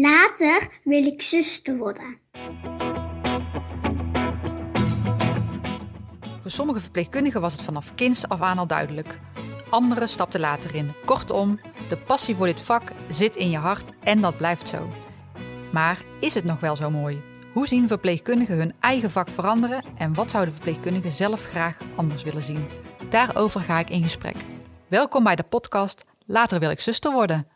Later wil ik zuster worden. Voor sommige verpleegkundigen was het vanaf kinds af aan al duidelijk. Anderen stapten later in. Kortom, de passie voor dit vak zit in je hart en dat blijft zo. Maar is het nog wel zo mooi? Hoe zien verpleegkundigen hun eigen vak veranderen en wat zouden verpleegkundigen zelf graag anders willen zien? Daarover ga ik in gesprek. Welkom bij de podcast Later wil ik zuster worden.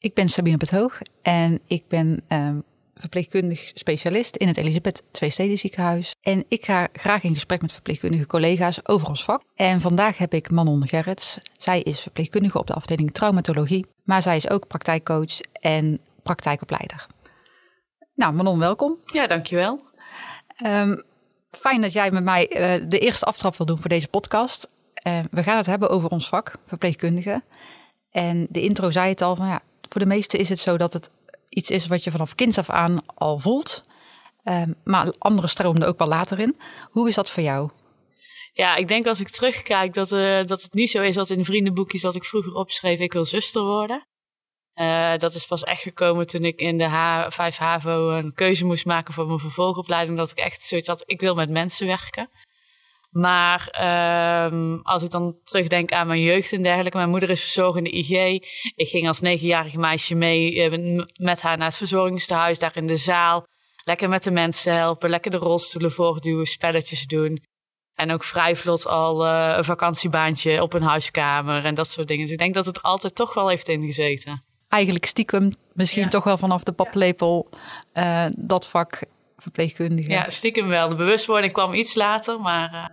Ik ben Sabine Bethoog en ik ben ehm, verpleegkundig specialist in het Elisabeth Twee ziekenhuis. En ik ga graag in gesprek met verpleegkundige collega's over ons vak. En vandaag heb ik Manon Gerrits. Zij is verpleegkundige op de afdeling traumatologie, maar zij is ook praktijkcoach en praktijkopleider. Nou, Manon, welkom. Ja, dankjewel. Um, fijn dat jij met mij uh, de eerste aftrap wil doen voor deze podcast. Uh, we gaan het hebben over ons vak, verpleegkundige. En de intro zei het al, van ja, voor de meesten is het zo dat het iets is wat je vanaf kinds af aan al voelt. Um, maar anderen stroomden ook wel later in. Hoe is dat voor jou? Ja, ik denk als ik terugkijk dat, uh, dat het niet zo is dat in vriendenboekjes dat ik vroeger opschreef ik wil zuster worden. Uh, dat is pas echt gekomen toen ik in de H 5 HAVO een keuze moest maken voor mijn vervolgopleiding. Dat ik echt zoiets had, ik wil met mensen werken. Maar um, als ik dan terugdenk aan mijn jeugd en dergelijke. Mijn moeder is verzorgende IG. Ik ging als negenjarig meisje mee uh, met haar naar het verzorgingstehuis, daar in de zaal. Lekker met de mensen helpen, lekker de rolstoelen voorduwen, spelletjes doen. En ook vrij vlot al uh, een vakantiebaantje op een huiskamer en dat soort dingen. Dus ik denk dat het altijd toch wel heeft ingezeten. Eigenlijk stiekem, misschien ja. toch wel vanaf de paplepel, uh, dat vak verpleegkundige. Ja, stiekem wel. De bewustwording kwam iets later, maar uh,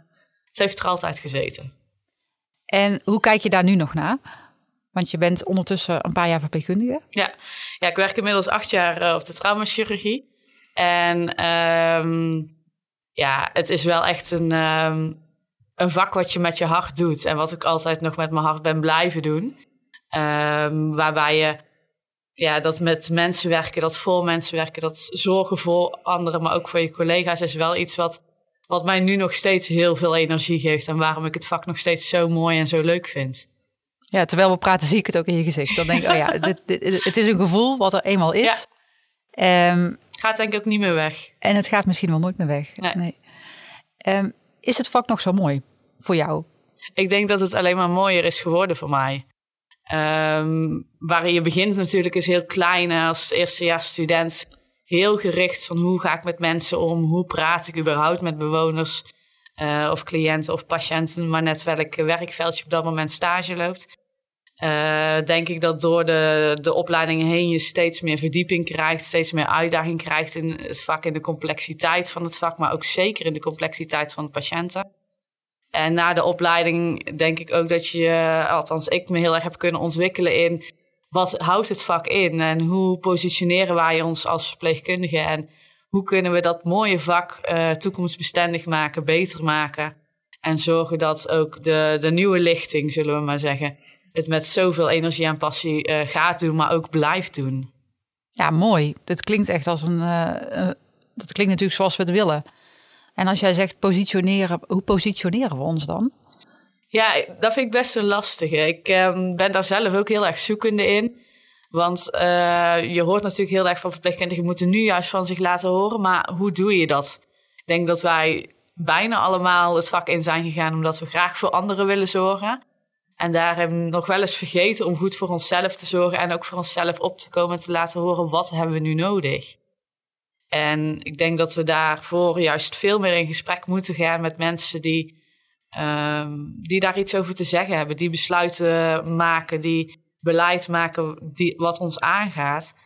het heeft er altijd gezeten. En hoe kijk je daar nu nog naar? Want je bent ondertussen een paar jaar verpleegkundige. Ja, ja ik werk inmiddels acht jaar uh, op de traumachirurgie. En um, ja, het is wel echt een, um, een vak wat je met je hart doet. En wat ik altijd nog met mijn hart ben blijven doen. Um, waarbij je ja, dat met mensen werken, dat voor mensen werken, dat zorgen voor anderen, maar ook voor je collega's, is wel iets wat, wat mij nu nog steeds heel veel energie geeft. En waarom ik het vak nog steeds zo mooi en zo leuk vind. Ja, terwijl we praten, zie ik het ook in je gezicht. Dan denk ik, oh ja, dit, dit, het is een gevoel wat er eenmaal is. Ja. Um, gaat denk ik ook niet meer weg. En het gaat misschien wel nooit meer weg. Nee. nee. Um, is het vak nog zo mooi voor jou? Ik denk dat het alleen maar mooier is geworden voor mij. Um, waar je begint natuurlijk is heel klein als eerstejaars student. Heel gericht van hoe ga ik met mensen om? Hoe praat ik überhaupt met bewoners uh, of cliënten of patiënten? Maar net welk werkveldje op dat moment stage loopt. Uh, denk ik dat door de, de opleidingen heen je steeds meer verdieping krijgt. Steeds meer uitdaging krijgt in het vak, in de complexiteit van het vak. Maar ook zeker in de complexiteit van de patiënten. En na de opleiding denk ik ook dat je, althans ik me heel erg heb kunnen ontwikkelen in wat houdt het vak in en hoe positioneren wij ons als verpleegkundigen en hoe kunnen we dat mooie vak uh, toekomstbestendig maken, beter maken en zorgen dat ook de, de nieuwe lichting, zullen we maar zeggen, het met zoveel energie en passie uh, gaat doen, maar ook blijft doen. Ja, mooi. Dit klinkt echt als een, uh, dat klinkt natuurlijk zoals we het willen. En als jij zegt positioneren, hoe positioneren we ons dan? Ja, dat vind ik best een lastige. Ik um, ben daar zelf ook heel erg zoekende in. Want uh, je hoort natuurlijk heel erg van verpleegkundigen moeten nu juist van zich laten horen. Maar hoe doe je dat? Ik denk dat wij bijna allemaal het vak in zijn gegaan omdat we graag voor anderen willen zorgen. En daar hebben we nog wel eens vergeten om goed voor onszelf te zorgen en ook voor onszelf op te komen en te laten horen wat hebben we nu nodig. En ik denk dat we daarvoor juist veel meer in gesprek moeten gaan met mensen die, um, die daar iets over te zeggen hebben, die besluiten maken, die beleid maken die, wat ons aangaat.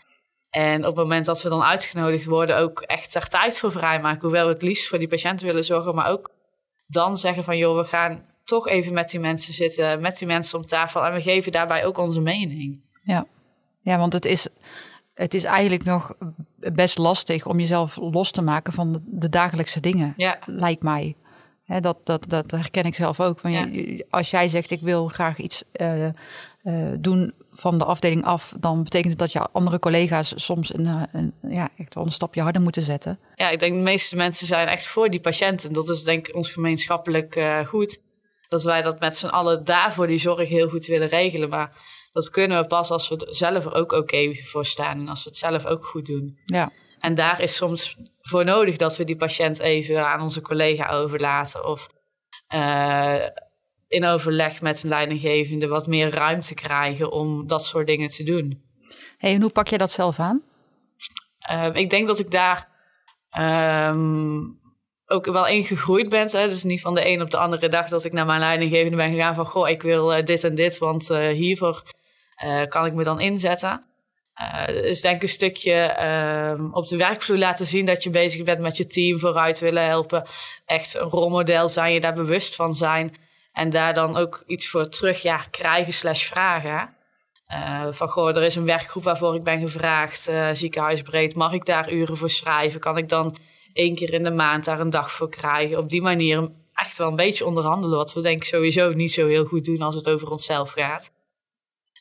En op het moment dat we dan uitgenodigd worden, ook echt er tijd voor vrijmaken. Hoewel we het liefst voor die patiënten willen zorgen, maar ook dan zeggen van joh, we gaan toch even met die mensen zitten, met die mensen om tafel en we geven daarbij ook onze mening. Ja, ja want het is het is eigenlijk nog best lastig om jezelf los te maken van de, de dagelijkse dingen, ja. lijkt mij. He, dat, dat, dat herken ik zelf ook. Van, ja. Als jij zegt, ik wil graag iets uh, uh, doen van de afdeling af, dan betekent het dat je andere collega's soms een, uh, een, ja, echt wel een stapje harder moeten zetten. Ja, ik denk de meeste mensen zijn echt voor die patiënten. Dat is denk ik ons gemeenschappelijk goed. Dat wij dat met z'n allen daarvoor die zorg heel goed willen regelen. Maar dat kunnen we pas als we er zelf er ook oké voor staan en als we het zelf ook goed doen. Ja. En daar is soms voor nodig dat we die patiënt even aan onze collega overlaten of uh, in overleg met een leidinggevende wat meer ruimte krijgen om dat soort dingen te doen. Hey, en hoe pak je dat zelf aan? Uh, ik denk dat ik daar um, ook wel in gegroeid ben. Hè? Dus niet van de een op de andere dag dat ik naar mijn leidinggevende ben gegaan van goh, ik wil uh, dit en dit, want uh, hiervoor kan ik me dan inzetten. Dus denk een stukje um, op de werkvloer laten zien dat je bezig bent met je team vooruit willen helpen. Echt een rolmodel zijn, je daar bewust van zijn. En daar dan ook iets voor terug ja, krijgen slash vragen. Uh, van goh, er is een werkgroep waarvoor ik ben gevraagd, uh, ziekenhuisbreed. Mag ik daar uren voor schrijven? Kan ik dan één keer in de maand daar een dag voor krijgen? Op die manier echt wel een beetje onderhandelen. Wat we denk ik sowieso niet zo heel goed doen als het over onszelf gaat.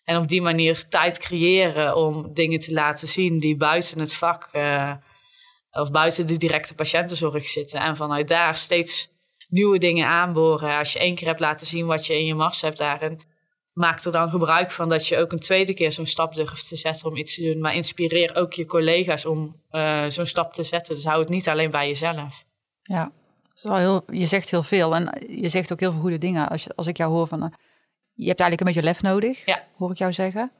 En op die manier tijd creëren om dingen te laten zien die buiten het vak uh, of buiten de directe patiëntenzorg zitten. En vanuit daar steeds nieuwe dingen aanboren. Als je één keer hebt laten zien wat je in je mars hebt daarin, maak er dan gebruik van dat je ook een tweede keer zo'n stap durft te zetten om iets te doen. Maar inspireer ook je collega's om uh, zo'n stap te zetten. Dus hou het niet alleen bij jezelf. Ja, heel, je zegt heel veel en je zegt ook heel veel goede dingen. Als, je, als ik jou hoor van, uh, je hebt eigenlijk een beetje lef nodig, ja. hoor ik jou zeggen.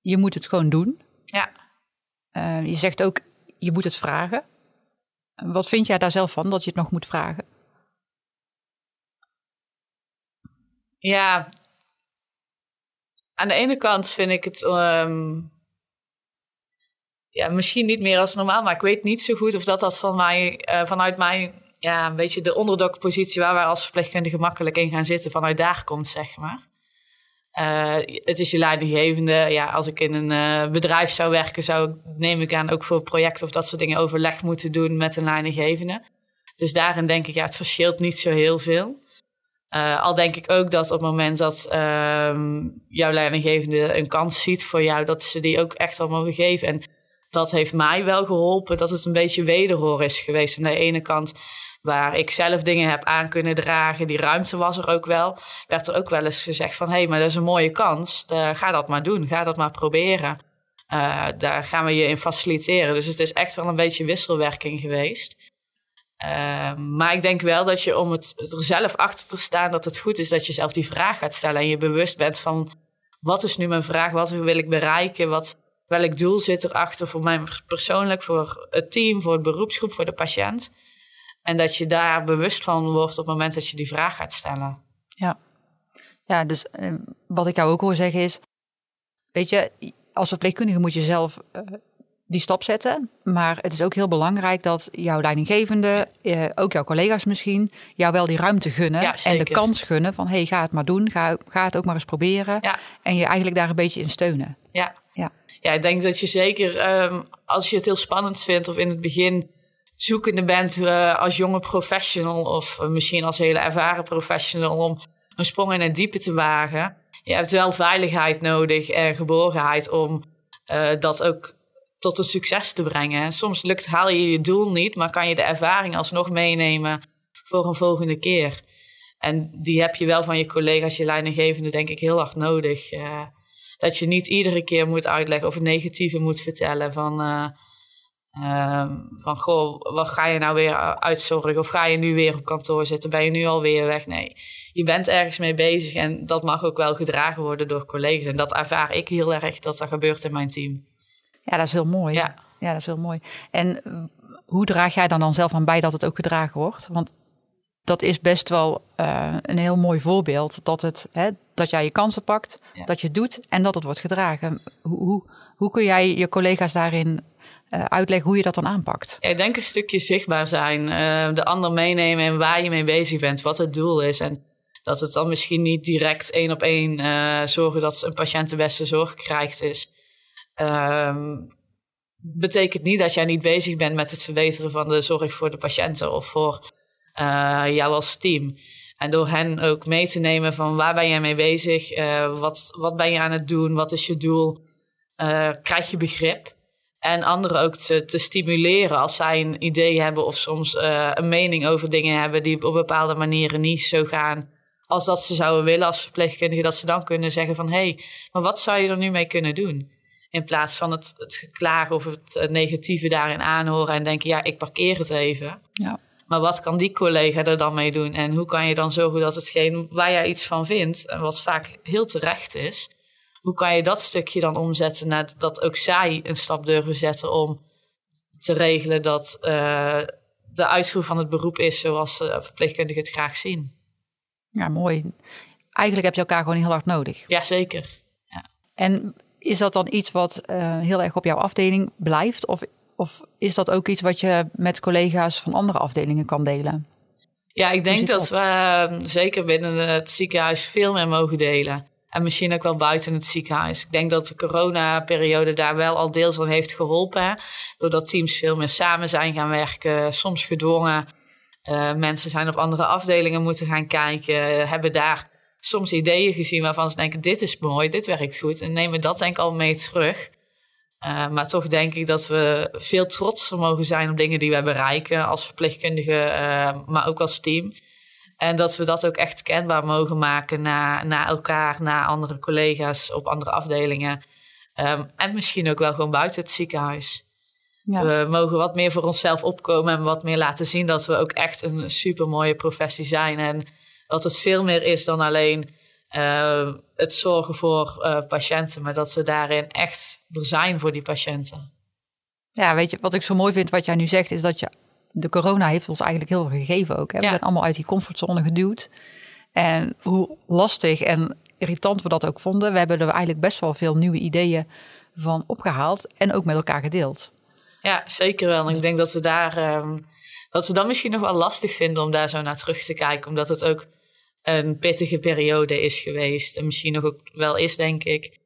Je moet het gewoon doen. Ja. Uh, je zegt ook, je moet het vragen. Wat vind jij daar zelf van, dat je het nog moet vragen? Ja, aan de ene kant vind ik het um, ja, misschien niet meer als normaal, maar ik weet niet zo goed of dat, dat van mij, uh, vanuit mijn, ja, een beetje de onderdokpositie waar wij als verpleegkundige makkelijk in gaan zitten, vanuit daar komt, zeg maar. Uh, het is je leidinggevende. Ja, als ik in een uh, bedrijf zou werken, zou neem ik aan ook voor projecten of dat soort dingen overleg moeten doen met een leidinggevende. Dus daarin denk ik, ja, het verschilt niet zo heel veel. Uh, al denk ik ook dat op het moment dat uh, jouw leidinggevende een kans ziet voor jou, dat ze die ook echt al mogen geven. En dat heeft mij wel geholpen, dat het een beetje wederhoor is geweest. Aan de ene kant, waar ik zelf dingen heb aan kunnen dragen, die ruimte was er ook wel, werd er ook wel eens gezegd van, hé, hey, maar dat is een mooie kans, ga dat maar doen, ga dat maar proberen. Uh, daar gaan we je in faciliteren. Dus het is echt wel een beetje wisselwerking geweest. Uh, maar ik denk wel dat je om het, er zelf achter te staan, dat het goed is dat je zelf die vraag gaat stellen en je bewust bent van wat is nu mijn vraag, wat wil ik bereiken, wat, welk doel zit erachter voor mij persoonlijk, voor het team, voor het beroepsgroep, voor de patiënt. En dat je daar bewust van wordt op het moment dat je die vraag gaat stellen. Ja, ja dus uh, wat ik jou ook hoor zeggen is, weet je, als verpleegkundige moet je zelf uh, die stap zetten. Maar het is ook heel belangrijk dat jouw leidinggevende, eh, ook jouw collega's misschien, jou wel die ruimte gunnen ja, en de kans gunnen van hey, ga het maar doen, ga, ga het ook maar eens proberen. Ja. En je eigenlijk daar een beetje in steunen. Ja, ja. ja ik denk dat je zeker um, als je het heel spannend vindt of in het begin zoekende bent uh, als jonge professional of uh, misschien als hele ervaren professional om een sprong in het diepe te wagen. Je hebt wel veiligheid nodig en geborgenheid om uh, dat ook tot een succes te brengen. En soms lukt, haal je je doel niet, maar kan je de ervaring alsnog meenemen voor een volgende keer. En die heb je wel van je collega's, je leidinggevende, denk ik, heel hard nodig. Dat je niet iedere keer moet uitleggen of het negatieve moet vertellen van, uh, van goh, wat ga je nou weer uitzorgen? Of ga je nu weer op kantoor zitten? Ben je nu alweer weg? Nee, je bent ergens mee bezig en dat mag ook wel gedragen worden door collega's. En dat ervaar ik heel erg dat dat gebeurt in mijn team. Ja, dat is heel mooi. Ja, ja dat is heel mooi. En hoe draag jij dan dan zelf aan bij dat het ook gedragen wordt? Want dat is best wel uh, een heel mooi voorbeeld. Dat, het, hè, dat jij je kansen pakt, ja. dat je het doet en dat het wordt gedragen. Hoe, hoe, hoe kun jij je collega's daarin uh, uitleggen hoe je dat dan aanpakt? Ik denk een stukje zichtbaar zijn. Uh, de ander meenemen en waar je mee bezig bent. Wat het doel is. En dat het dan misschien niet direct één op één zorgen dat een patiënt de beste zorg krijgt is. Um, betekent niet dat jij niet bezig bent met het verbeteren van de zorg voor de patiënten of voor jou als team. En door hen ook mee te nemen van waar ben jij mee bezig, wat, wat ben je aan het doen, wat is je doel, krijg je begrip. En anderen ook te, te stimuleren als zij een idee hebben of soms een mening over dingen hebben die op bepaalde manieren niet zo gaan als dat ze zouden willen als verpleegkundige, dat ze dan kunnen zeggen van hé, hey, maar wat zou je er nu mee kunnen doen? In plaats van het, het geklagen of het, negatieve daarin aanhoren en denken, ja, ik parkeer het even. Ja. Maar wat kan die collega er dan mee doen? En hoe kan je dan zorgen dat hetgeen waar jij iets van vindt, en wat vaak heel terecht is, hoe kan je dat stukje dan omzetten naar dat ook zij een stap durven zetten om te regelen dat uh, de uitvoer van het beroep is zoals uh, verpleegkundigen het graag zien. Ja, mooi. Eigenlijk heb je elkaar gewoon heel hard nodig. Jazeker. Ja. En is dat dan iets wat uh, heel erg op jouw afdeling blijft? Of, of is dat ook iets wat je met collega's van andere afdelingen kan delen? Ja, ik denk dat, dat we zeker binnen het ziekenhuis veel meer mogen delen. En misschien ook wel buiten het ziekenhuis. Ik denk dat de coronaperiode daar wel al deels aan heeft geholpen. Doordat teams veel meer samen zijn gaan werken, soms gedwongen. Uh, mensen zijn op andere afdelingen moeten gaan kijken, hebben daar soms ideeën gezien waarvan ze denken: dit is mooi, dit werkt goed. En nemen dat denk ik al mee terug. Uh, maar toch denk ik dat we veel trotser mogen zijn op dingen die wij bereiken als verpleegkundige, uh, maar ook als team. En dat we dat ook echt kenbaar mogen maken naar, naar elkaar, naar andere collega's op andere afdelingen. Um, en misschien ook wel gewoon buiten het ziekenhuis. Ja. We mogen wat meer voor onszelf opkomen en wat meer laten zien dat we ook echt een super mooie professie zijn. En dat het veel meer is dan alleen uh, het zorgen voor uh, patiënten, maar dat we daarin echt er zijn voor die patiënten. Ja, weet je, wat ik zo mooi vind wat jij nu zegt, is dat je de corona heeft ons eigenlijk heel veel gegeven ook. Hè? We zijn allemaal uit die comfortzone geduwd. En hoe lastig en irritant we dat ook vonden, we hebben er eigenlijk best wel veel nieuwe ideeën van opgehaald en ook met elkaar gedeeld. Ja, zeker wel. En ik denk dat we daar um, dat we dan misschien nog wel lastig vinden om daar zo naar terug te kijken, omdat het ook een pittige periode is geweest en misschien nog ook wel is, denk ik.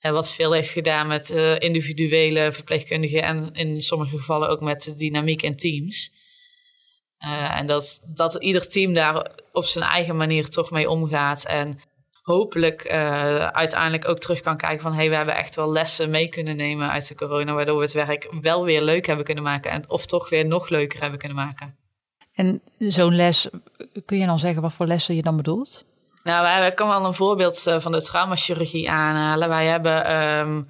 Wat veel heeft gedaan met uh, individuele verpleegkundigen en in sommige gevallen ook met dynamiek in teams. Uh, en dat, dat ieder team daar op zijn eigen manier toch mee omgaat. En hopelijk uh, uiteindelijk ook terug kan kijken van... hé, hey, we hebben echt wel lessen mee kunnen nemen uit de corona... waardoor we het werk wel weer leuk hebben kunnen maken... En, of toch weer nog leuker hebben kunnen maken. En zo'n les, kun je dan zeggen wat voor lessen je dan bedoelt? Nou, wij, kan wel een voorbeeld uh, van de traumachirurgie aanhalen. Wij hebben um,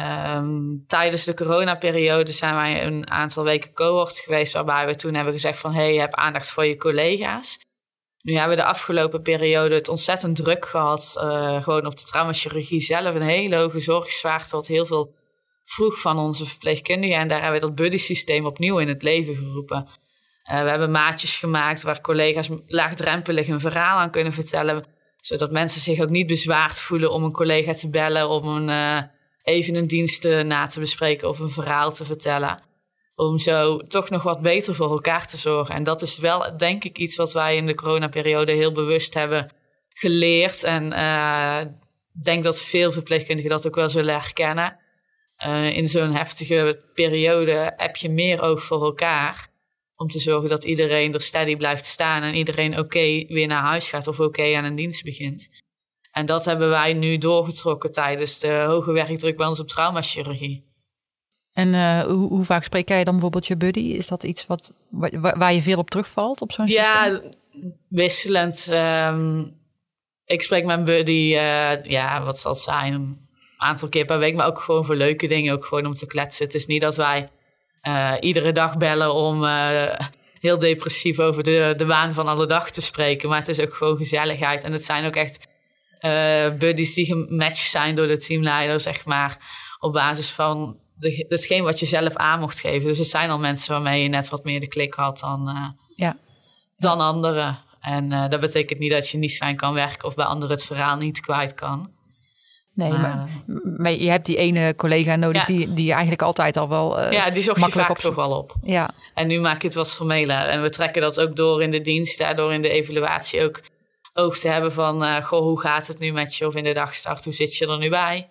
um, tijdens de coronaperiode zijn wij een aantal weken cohort geweest... waarbij we toen hebben gezegd van... hé, hey, heb aandacht voor je collega's. Nu hebben we de afgelopen periode het ontzettend druk gehad. Uh, gewoon op de traumachirurgie zelf. Een hele hoge zorgzwaarte, wat heel veel vroeg van onze verpleegkundigen. En daar hebben we dat buddy systeem opnieuw in het leven geroepen. Uh, we hebben maatjes gemaakt waar collega's laagdrempelig een verhaal aan kunnen vertellen. Zodat mensen zich ook niet bezwaard voelen om een collega te bellen, om een, uh, even een dienst na te bespreken of een verhaal te vertellen. Om zo toch nog wat beter voor elkaar te zorgen. En dat is wel, denk ik, iets wat wij in de coronaperiode heel bewust hebben geleerd. En uh, denk dat veel verpleegkundigen dat ook wel zullen herkennen. in zo'n heftige periode heb je meer oog voor elkaar om te zorgen dat iedereen er steady blijft staan en iedereen oké okay weer naar huis gaat of oké okay aan een dienst begint. En dat hebben wij nu doorgetrokken tijdens de hoge werkdruk bij ons op traumachirurgie. En uh, hoe, hoe, vaak spreek jij dan bijvoorbeeld je buddy? Is dat iets wat, waar, waar je veel op terugvalt op zo'n ja, systeem? Ja, wisselend. Um, ik spreek mijn buddy, uh, ja, wat zal het zijn, een aantal keer per week, maar ook gewoon voor leuke dingen, ook gewoon om te kletsen. Het is niet dat wij uh, iedere dag bellen om uh, heel depressief over de, de waan van alle dag te spreken. Maar het is ook gewoon gezelligheid. En het zijn ook echt uh, buddies die gematcht zijn door de teamleider, zeg maar. Op basis van de, hetgeen wat je zelf aan mocht geven. Dus het zijn al mensen waarmee je net wat meer de klik had dan, ja. dan anderen. En dat betekent niet dat je niet fijn kan werken of bij anderen het verhaal niet kwijt kan. Nee, maar, maar, je hebt die ene collega nodig die, die eigenlijk altijd al wel. Uh, ja, die zocht je vaak op toch wel op. Ja. En nu maak je het wat formeler. En we trekken dat ook door in de dienst, daardoor in de evaluatie ook oog te hebben van: uh, goh, hoe gaat het nu met je? Of in de dagstart, hoe zit je er nu bij?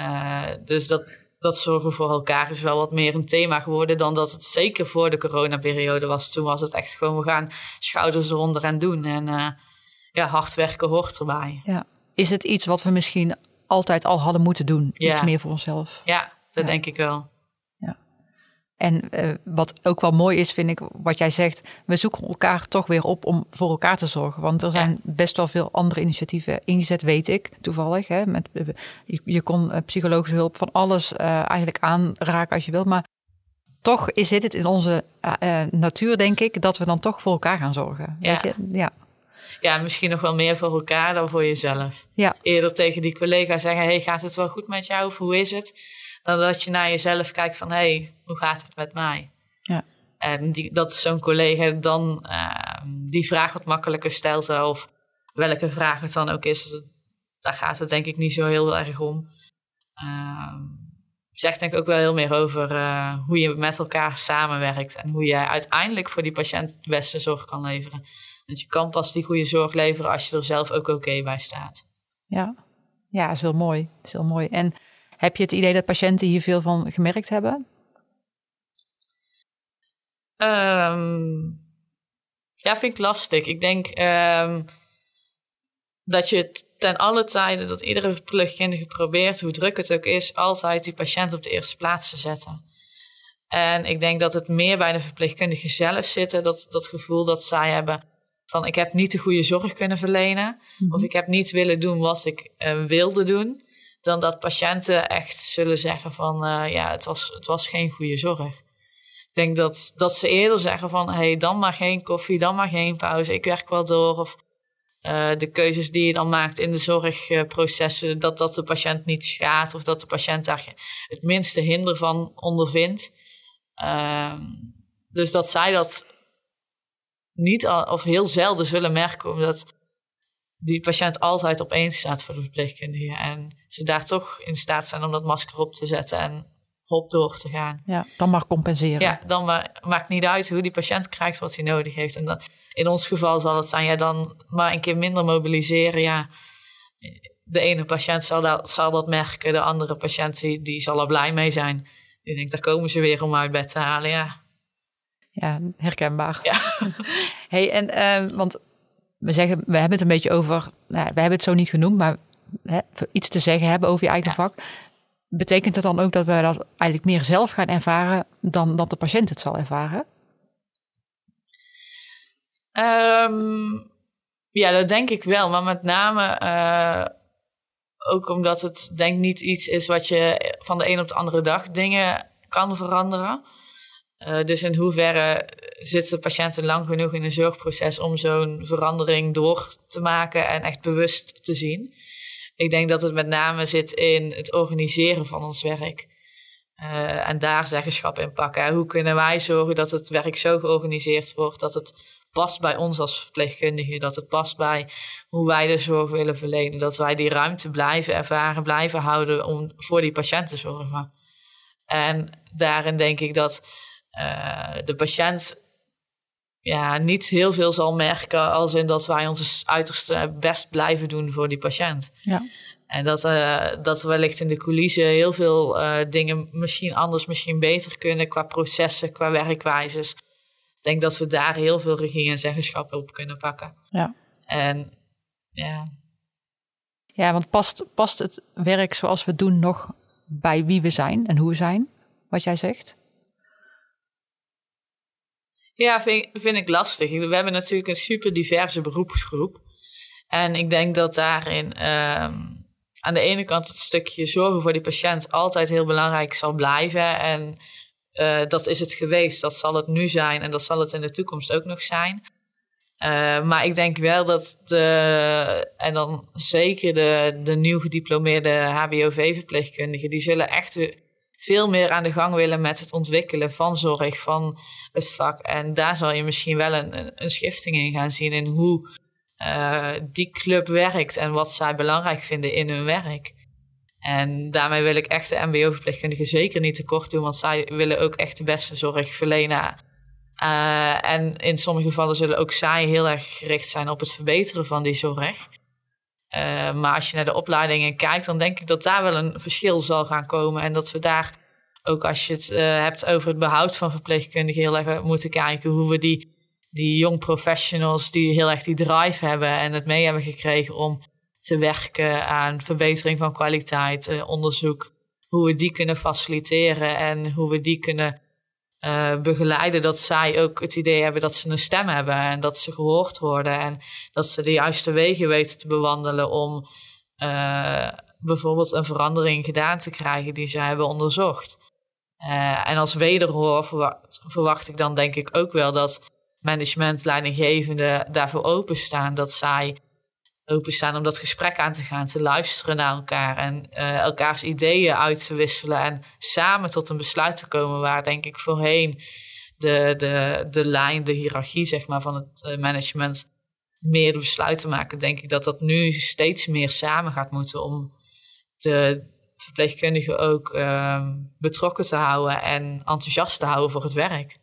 Uh, dus dat, dat zorgen voor elkaar is wel wat meer een thema geworden dan dat het zeker voor de coronaperiode was. Toen was het echt gewoon: we gaan schouders eronder en doen. En ja, hard werken hoort erbij. Ja. Is het iets wat we misschien altijd al hadden moeten doen. Iets meer voor onszelf. Ja, dat denk ik wel. Ja. En uh, wat ook wel mooi is, vind ik, wat jij zegt, we zoeken elkaar toch weer op om voor elkaar te zorgen. Want er zijn best wel veel andere initiatieven ingezet, weet ik toevallig. Hè, met, je, je kon psychologische hulp van alles uh, eigenlijk aanraken als je wilt. Maar toch is het in onze natuur, denk ik, dat we dan toch voor elkaar gaan zorgen. Ja. Weet je? ja. Ja, misschien nog wel meer voor elkaar dan voor jezelf. Ja. Eerder tegen die collega zeggen: Hey, gaat het wel goed met jou? Of hoe is het? Dan dat je naar jezelf kijkt van... Hey, hoe gaat het met mij? Ja. En die, dat zo'n collega dan uh, die vraag wat makkelijker stelt. Of welke vraag het dan ook is. Daar gaat het denk ik niet zo heel erg om. Uh, zegt denk ik ook wel heel meer over uh, hoe je met elkaar samenwerkt. En hoe je uiteindelijk voor die patiënt de beste zorg kan leveren. Want je kan pas die goede zorg leveren als je er zelf ook oké bij staat. Ja. ja, is heel mooi. Is heel mooi. En heb je het idee dat patiënten hier veel van gemerkt hebben? Um, ja, vind ik lastig. Ik denk um, dat je ten alle tijden, dat iedere verpleegkundige probeert, hoe druk het ook is, altijd die patiënt op de eerste plaats te zetten. En ik denk dat het meer bij de verpleegkundige zelf zit, dat, dat gevoel dat zij hebben van ik heb niet de goede zorg kunnen verlenen, of ik heb niet willen doen wat ik uh, wilde doen dan dat patiënten echt zullen zeggen van uh, ja, het was, het was geen goede zorg. Ik denk dat, dat ze eerder zeggen van hey, dan maar geen koffie, dan maar geen pauze, ik werk wel door. Of uh, de keuzes die je dan maakt in de zorgprocessen, dat dat de patiënt niet schaadt of dat de patiënt daar het minste hinder van ondervindt. Uh, dus dat zij dat niet al, of heel zelden zullen merken, omdat die patiënt altijd op één staat voor de verpleegkundige. En ze daar toch in staat zijn om dat masker op te zetten en hop door te gaan. Ja, dan mag compenseren. Ja, dan ma maakt niet uit hoe die patiënt krijgt wat hij nodig heeft. En dan, in ons geval zal het zijn, ja, dan maar een keer minder mobiliseren. Ja, de ene patiënt zal dat, zal dat merken, de andere patiënt die, die zal er blij mee zijn. Die denkt, daar komen ze weer om uit bed te halen, ja. Ja, herkenbaar. Ja. hey, en uh, want we zeggen, we hebben het een beetje over, nou, we hebben het zo niet genoemd, maar hè, iets te zeggen hebben over je eigen vak. Betekent dat dan ook dat we dat eigenlijk meer zelf gaan ervaren dan dat de patiënt het zal ervaren? Um, ja, dat denk ik wel. Maar met name uh, ook omdat het denk niet iets is wat je van de een op de andere dag dingen kan veranderen. Uh, dus in hoeverre zitten patiënten lang genoeg in een zorgproces om zo'n verandering door te maken en echt bewust te zien? Ik denk dat het met name zit in het organiseren van ons werk. Uh, en daar zeggenschap in pakken. Hoe kunnen wij zorgen dat het werk zo georganiseerd wordt dat het past bij ons als verpleegkundigen, dat het past bij hoe wij de zorg willen verlenen, dat wij die ruimte blijven ervaren, blijven houden om voor die patiënt te zorgen. En daarin denk ik dat uh, de patiënt ja, niet heel veel zal merken als in dat wij ons uiterste best blijven doen voor die patiënt. Ja. En dat, uh, dat wellicht in de coulissen heel veel uh, dingen misschien anders, misschien beter kunnen qua processen, qua werkwijzes. Ik denk dat we daar heel veel regie en zeggenschap op kunnen pakken. Ja. En ja. Ja, want past, past het werk zoals we doen nog bij wie we zijn en hoe we zijn, wat jij zegt? Ja, vind, vind ik lastig. We hebben natuurlijk een super diverse beroepsgroep. En ik denk dat daarin um, aan de ene kant het stukje zorgen voor die patiënt altijd heel belangrijk zal blijven. En uh, dat is het geweest, dat zal het nu zijn en dat zal het in de toekomst ook nog zijn. Uh, maar ik denk wel dat de, en dan zeker de, de nieuw gediplomeerde HBOV-verpleegkundigen, die zullen echt veel meer aan de gang willen met het ontwikkelen van zorg, van het vak. En daar zal je misschien wel een, een schifting in gaan zien in hoe uh, die club werkt en wat zij belangrijk vinden in hun werk. En daarmee wil ik echt de MBO-verpleegkundigen zeker niet tekort doen, want zij willen ook echt de beste zorg verlenen. Uh, en in sommige gevallen zullen ook zij heel erg gericht zijn op het verbeteren van die zorg. Uh, maar als je naar de opleidingen kijkt, dan denk ik dat daar wel een verschil zal gaan komen. En dat we daar, ook als je het uh, hebt over het behoud van verpleegkundigen, heel erg moeten kijken hoe we die, die young professionals die heel erg die drive hebben en het mee hebben gekregen om te werken aan verbetering van kwaliteit, uh, onderzoek, hoe we die kunnen faciliteren en hoe we die kunnen uh, begeleiden dat zij ook het idee hebben dat ze een stem hebben en dat ze gehoord worden en dat ze de juiste wegen weten te bewandelen om uh, bijvoorbeeld een verandering gedaan te krijgen die ze hebben onderzocht. Uh, en als wederhoor verwacht, verwacht ik dan denk ik ook wel dat management, leidinggevenden daarvoor openstaan. Dat zij openstaan om dat gesprek aan te gaan, te luisteren naar elkaar en uh, elkaars ideeën uit te wisselen en samen tot een besluit te komen waar denk ik voorheen de, de, de lijn, de hiërarchie zeg maar, van het uh, management meer de besluiten maken. Denk ik dat dat nu steeds meer samen gaat moeten om de verpleegkundigen ook uh, betrokken te houden en enthousiast te houden voor het werk.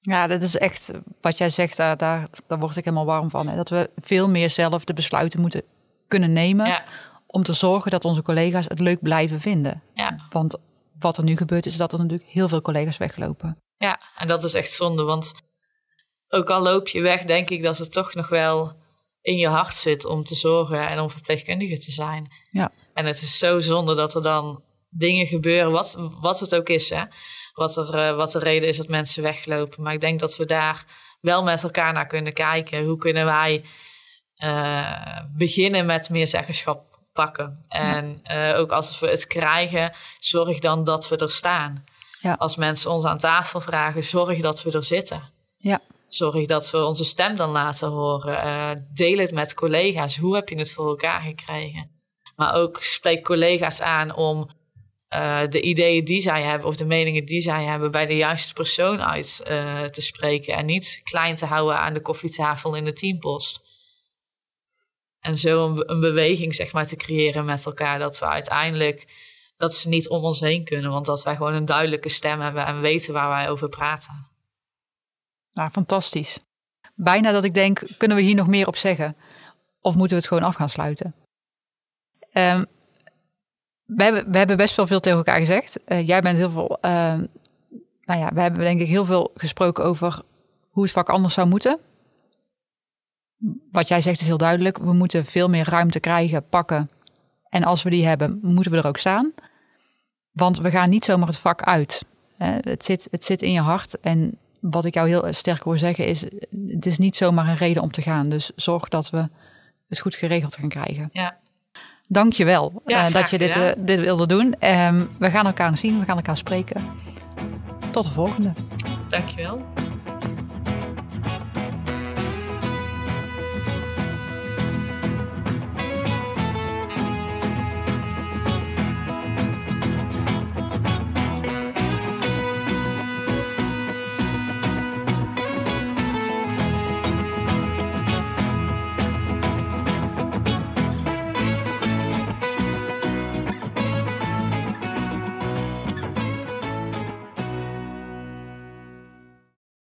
Ja, dat is echt wat jij zegt, daar, daar, daar word ik helemaal warm van. Hè? Dat we veel meer zelf de besluiten moeten kunnen nemen. Ja. Om te zorgen dat onze collega's het leuk blijven vinden. Ja. Want wat er nu gebeurt, is dat er natuurlijk heel veel collega's weglopen. Ja, en dat is echt zonde. Want ook al loop je weg, denk ik dat het toch nog wel in je hart zit om te zorgen en om verpleegkundige te zijn. Ja. En het is zo zonde dat er dan dingen gebeuren, wat, wat het ook is. Hè? Wat, er, uh, wat de reden is dat mensen weglopen. Maar ik denk dat we daar wel met elkaar naar kunnen kijken. Hoe kunnen wij uh, beginnen met meer zeggenschap pakken? En uh, ook als we het krijgen, zorg dan dat we er staan. Ja. Als mensen ons aan tafel vragen, zorg dat we er zitten. Ja. Zorg dat we onze stem dan laten horen. deel het met collega's. Hoe heb je het voor elkaar gekregen? Maar ook spreek collega's aan om uh, de ideeën die zij hebben of de meningen die zij hebben bij de juiste persoon uit uh, te spreken. En niet klein te houden aan de koffietafel in de teampost. En zo een, een, beweging zeg maar te creëren met elkaar dat we uiteindelijk dat ze niet om ons heen kunnen, want dat wij gewoon een duidelijke stem hebben en weten waar wij over praten. Nou, fantastisch. Bijna dat ik denk, kunnen we hier nog meer op zeggen? Of moeten we het gewoon af gaan sluiten? Um, we hebben, we hebben best wel veel tegen elkaar gezegd. Uh, jij bent heel veel. Uh, nou ja, we hebben denk ik heel veel gesproken over hoe het vak anders zou moeten. Wat jij zegt is heel duidelijk. We moeten veel meer ruimte krijgen, pakken. En als we die hebben, moeten we er ook staan. Want we gaan niet zomaar het vak uit. Het, zit, het zit in je hart. En wat ik jou heel sterk hoor zeggen is: het is niet zomaar een reden om te gaan. Dus zorg dat we het goed geregeld gaan krijgen. Ja. Dank je wel ja, uh, dat je dit, uh, dit wilde doen. Um, we gaan elkaar zien, we gaan elkaar spreken. Tot de volgende. Dank je wel.